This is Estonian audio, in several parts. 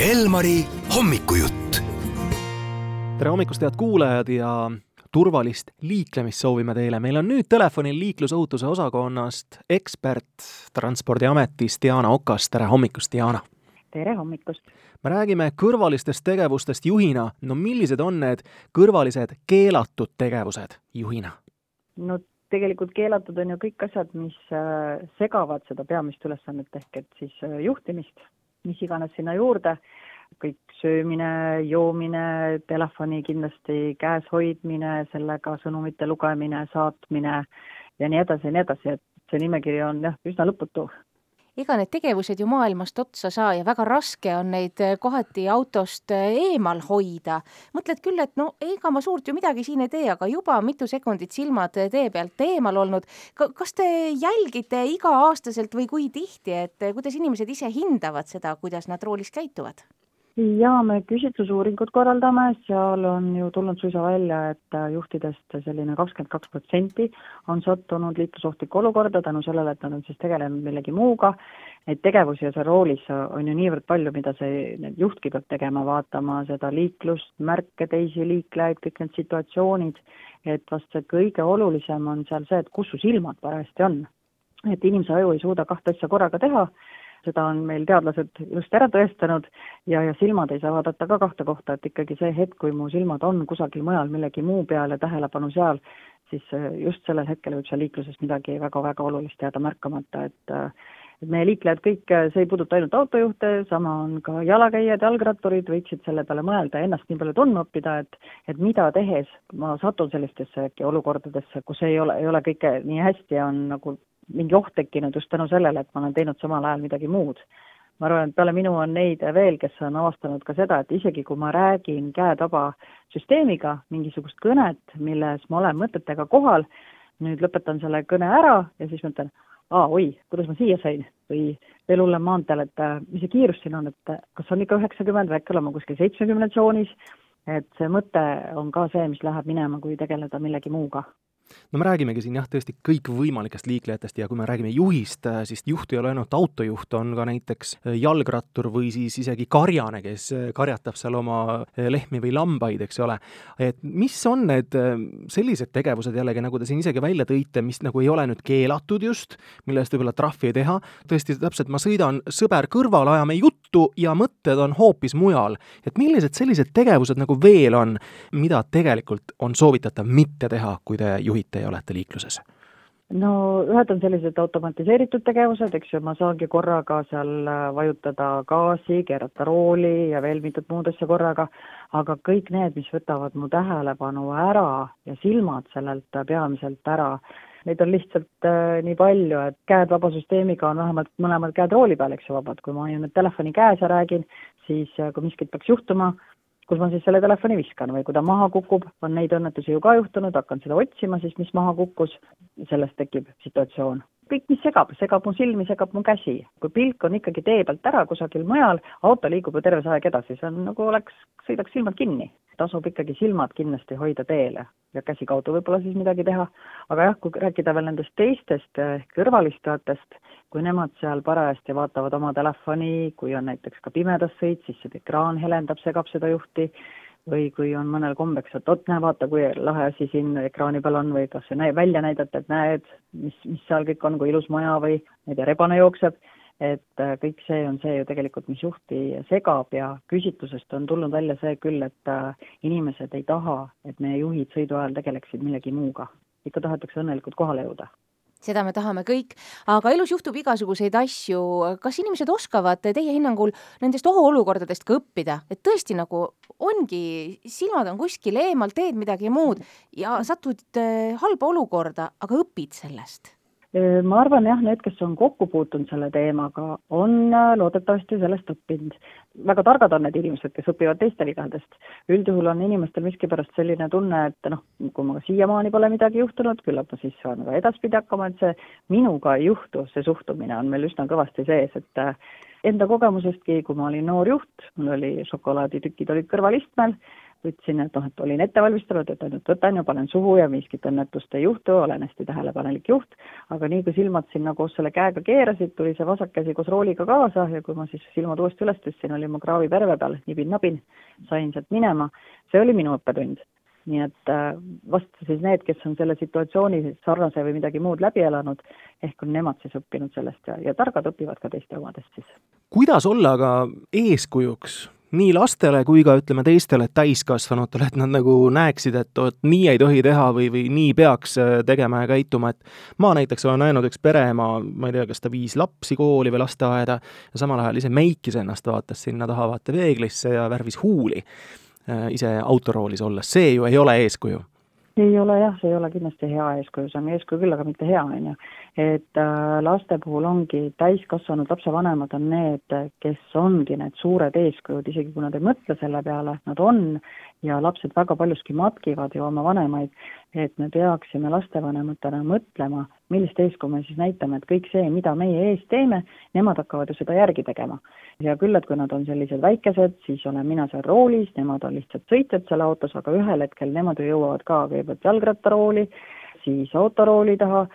Elmari hommikujutt. tere hommikust, head kuulajad ja turvalist liiklemist soovime teile. meil on nüüd telefonil liiklusohutuse osakonnast ekspert Transpordiametis Diana Okas, tere hommikust, Diana! tere hommikust! me räägime kõrvalistest tegevustest juhina, no millised on need kõrvalised keelatud tegevused juhina? no tegelikult keelatud on ju kõik asjad, mis äh, segavad seda peamist ülesannet ehk et siis äh, juhtimist, mis iganes sinna juurde, kõik söömine, joomine, telefoni kindlasti käes hoidmine, sellega sõnumite lugemine, saatmine ja nii edasi ja nii edasi, et see nimekiri on jah, üsna lõputu ega need tegevused ju maailmast otsa saa ja väga raske on neid eh, kohati autost eh, eemal hoida. mõtled küll, et no ega ma suurt ju midagi siin ei tee, aga juba mitu sekundit silmad eh, tee pealt eemal olnud. kas te jälgite iga-aastaselt või kui tihti, et kuidas inimesed ise hindavad seda, kuidas nad roolis käituvad? Jaa, me küsitlusuuringut korraldame, seal on ju tulnud suisa välja, et äh, juhtidest selline kakskümmend kaks protsenti on sattunud liiklusohtlikku olukorda tänu sellele, et nad on siis tegelenud millegi muuga, neid tegevusi ja seal roolis on ju niivõrd palju, mida see juhtki peab tegema, vaatama seda liiklust, märke, teisi liiklejaid, kõik need situatsioonid, et vast see kõige olulisem on seal see, et kus su silmad parajasti on. et inimese aju ei suuda kahte asja korraga teha seda on meil teadlased just ära tõestanud ja, ja silmad ei saa vaadata ka kahte kohta, et ikkagi see hetk, kui mu silmad on kusagil mujal millegi muu peal ja tähelepanu seal, siis äh, just sellel hetkel võib seal liikluses midagi väga-väga olulist jääda märkamata, et äh, et meie liiklejad kõik, äh, see ei puuduta ainult autojuhte, sama on ka jalakäijad, jalgratturid, võiksid selle peale mõelda, ennast nii palju tundma õppida, et et mida tehes ma satun sellistesse äkki olukordadesse, kus ei ole, ei ole kõike nii hästi ja on nagu mingi oht tekkinud just tänu sellele, et ma olen teinud samal ajal midagi muud. ma arvan, et peale minu on neid veel, kes on avastanud ka seda, et isegi kui ma räägin käetaba süsteemiga mingisugust kõnet, milles ma olen mõtetega kohal, nüüd lõpetan selle kõne ära ja siis mõtlen, aa, oi, kuidas ma siia sain või veel hullem maanteel, et äh, mis see kiirus siin on, et äh, kas on ikka üheksakümmend või äkki olema kuskil seitsmekümne tsoonis, et see mõte on ka see, mis läheb minema, kui tegeleda millegi muuga no me räägimegi siin jah, tõesti kõikvõimalikest liiklejatest ja kui me räägime juhist, äh, siis juht ei ole ainult autojuht, on ka näiteks äh, jalgrattur või siis isegi karjane, kes äh, karjatab seal oma lehmi või lambaid, eks ole. et mis on need sellised tegevused jällegi, nagu te siin isegi välja tõite, mis nagu ei ole nüüd keelatud just, mille eest võib-olla trahvi ei teha, tõesti täpselt, ma sõidan sõber kõrval, ajame juttu ja mõtted on hoopis mujal. et millised sellised tegevused nagu veel on, mida tegelikult on soovitatav mitte teha, kui te juhite ja olete liikluses? no ühed on sellised automatiseeritud tegevused, eks ju, ma saangi korraga seal äh, vajutada gaasi, keerata rooli ja veel mitut muud asja korraga, aga kõik need, mis võtavad mu tähelepanu ära ja silmad sellelt peamiselt ära, neid on lihtsalt äh, nii palju, et käed vaba süsteemiga on vähemalt mõlemad käed rooli peal, eks ju, vabad, kui ma hoian nüüd telefoni käes ja räägin, siis äh, kui miskit peaks juhtuma, kus ma siis selle telefoni viskan või kui ta maha kukub, on neid õnnetusi ju ka juhtunud, hakkan seda otsima siis, mis maha kukkus, sellest tekib situatsioon. Kõik, mis segab, segab mu silmi, segab mu käsi. kui pilk on ikkagi tee pealt ära kusagil mujal, auto liigub ju terve see aeg edasi, see on nagu oleks, sõidaks silmad kinni. tasub ikkagi silmad kindlasti hoida teele ja käsi kaudu võib-olla siis midagi teha, aga jah, kui rääkida veel nendest teistest ehk kõrvalistujatest, kui nemad seal parajasti vaatavad oma telefoni, kui on näiteks ka pimedas sõit, siis see ekraan helendab, segab seda juhti, või kui on mõnel kombeks, et oot, näe, vaata, kui lahe asi siin ekraani peal on või kas see välja näidata, et näed, mis, mis seal kõik on, kui ilus maja või ma ei tea, rebane jookseb, et äh, kõik see on see ju tegelikult, mis juhti segab ja küsitlusest on tulnud välja see küll, et äh, inimesed ei taha, et meie juhid sõidu ajal tegeleksid millegi muuga. ikka tahetakse õnnelikult kohale jõuda seda me tahame kõik, aga elus juhtub igasuguseid asju. kas inimesed oskavad teie hinnangul nendest ohuolukordadest ka õppida, et tõesti nagu ongi, silmad on kuskil eemal, teed midagi muud ja satud eh, halba olukorda, aga õpid sellest ma arvan jah, need, kes on kokku puutunud selle teemaga, on äh, loodetavasti sellest õppinud. väga targad on need inimesed, kes õpivad teiste vigadest. üldjuhul on inimestel miskipärast selline tunne, et noh, kui ma siiamaani pole midagi juhtunud, küllap ma siis saan ka edaspidi hakkama, et see minuga ei juhtu, see suhtumine on meil üsna kõvasti sees, et äh, enda kogemusestki, kui ma olin noor juht, mul oli šokolaaditükid olid kõrvalistmel, ütlesin, et noh, et olin ette valmistunud, et nüüd võtan ja panen suhu ja miskit õnnetust ei juhtu, olen hästi tähelepanelik juht, aga nii kui silmad sinna koos selle käega keerasid, tuli see vasak käsi koos rooliga kaasa ja kui ma siis silmad uuesti üles tõstsin, olin ma kraavi perve peal, nibin-nabin, sain sealt minema, see oli minu õppetund. Nii et äh, vastu siis need, kes on selle situatsiooni sarnase või midagi muud läbi elanud, ehk on nemad siis õppinud sellest ja, ja targad õpivad ka teiste omadest siis. kuidas olla aga eeskujuks nii lastele kui ka ütleme teistele täiskasvanutele, et nad nagu näeksid, et vot nii ei tohi teha või, või nii peaks äh, tegema ja käituma, et ma näiteks olen näinud üks pereema, ma ei tea, kas ta viis lapsi kooli või lasteaeda ja samal ajal ise meikis ennast, vaatas sinna taha vaata peeglisse ja värvis huuli äh, ise autoroolis olles, see ju ei ole eeskuju ei ole jah, see ei ole kindlasti hea eeskuju, see on eeskuju küll, aga mitte hea, on ju. et äh, laste puhul ongi täiskasvanud lapsevanemad on need, kes ongi need suured eeskujud, isegi kui nad ei mõtle selle peale, nad on ja lapsed väga paljuski matkivad ju oma vanemaid, et me peaksime lastevanematena mõtlema, millist eeskuju me siis näitame, et kõik see, mida meie ees teeme, nemad hakkavad ju seda järgi tegema. ja küll, et kui nad on sellised väikesed, siis olen mina seal roolis, nemad on lihtsalt sõitjad seal autos, aga ühel hetkel nemad ju jõuavad ka kõigepealt jalgrattarooli, siis autorooli taha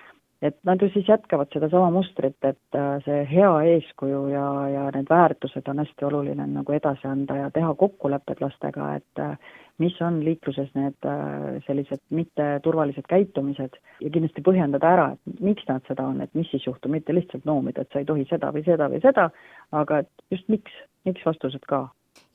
et nad ju siis jätkavad sedasama mustrit, et äh, see hea eeskuju ja, ja need väärtused on hästi oluline nagu edasi anda ja teha kokkulepped lastega, et äh, mis on liikluses need äh, sellised mitteturvalised käitumised ja kindlasti põhjendada ära, et miks nad seda on, et mis siis juhtub, mitte lihtsalt noomida, et sa ei tohi seda või seda või seda, aga et just miks, miks vastused ka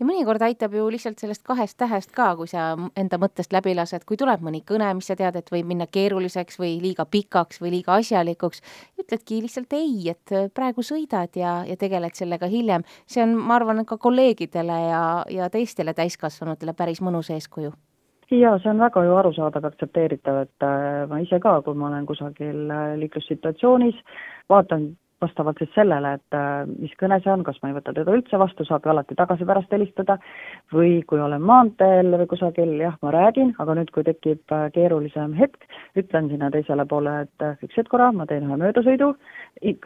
ja mõnikord aitab ju lihtsalt sellest kahest tähest ka, kui sa enda mõttest läbi lased, kui tuleb mõni kõne, mis sa tead, et võib minna keeruliseks või liiga pikaks või liiga asjalikuks, ütledki lihtsalt ei, et praegu sõidad ja, ja tegeled sellega hiljem. see on, ma arvan, ka kolleegidele ja, ja teistele täiskasvanutele päris mõnus eeskuju jaa, see on väga ju arusaadav, aktsepteeritav, et äh, ma ise ka, kui ma olen kusagil äh, liiklussituatsioonis, vaatan vastavalt siis sellele, et äh, mis kõne see on, kas ma ei võta teda üldse vastu, saab ju alati tagasi pärast helistada, või kui olen maanteel või kusagil, jah, ma räägin, aga nüüd, kui tekib äh, keerulisem hetk, ütlen sinna teisele poole, et äh, üks hetk korra, ma teen ühe möödasõidu,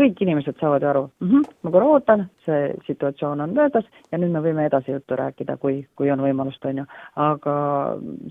kõik inimesed saavad ju aru mm, -hmm, ma korra ootan, see situatsioon on möödas ja nüüd me võime edasi juttu rääkida, kui, kui on võimalust, on ju. aga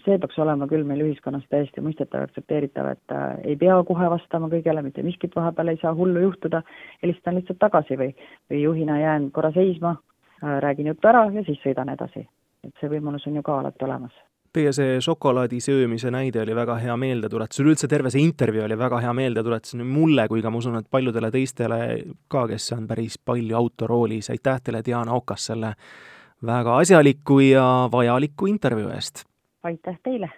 see peaks olema küll meil ühiskonnas täiesti mõistetav aktsepteeritav, et äh, ei pea kohe vastama kõigele, mitte miskit vahepeal ei saa hullu juhtuda, helistan lihtsalt tagasi või, või juhina jään korra seisma äh,, räägin jutu ära ja siis sõidan edasi. et see võimalus on ju ka alati olemas Teie see šokolaadi söömise näide oli väga hea meeldetuletus, üleüldse terve see intervjuu oli väga hea meeldetuletus nii mulle kui ka ma usun, et paljudele teistele ka, kes on päris palju autoroolis, aitäh teile, Diana Okas, selle väga asjaliku ja vajaliku intervjuu eest! aitäh teile!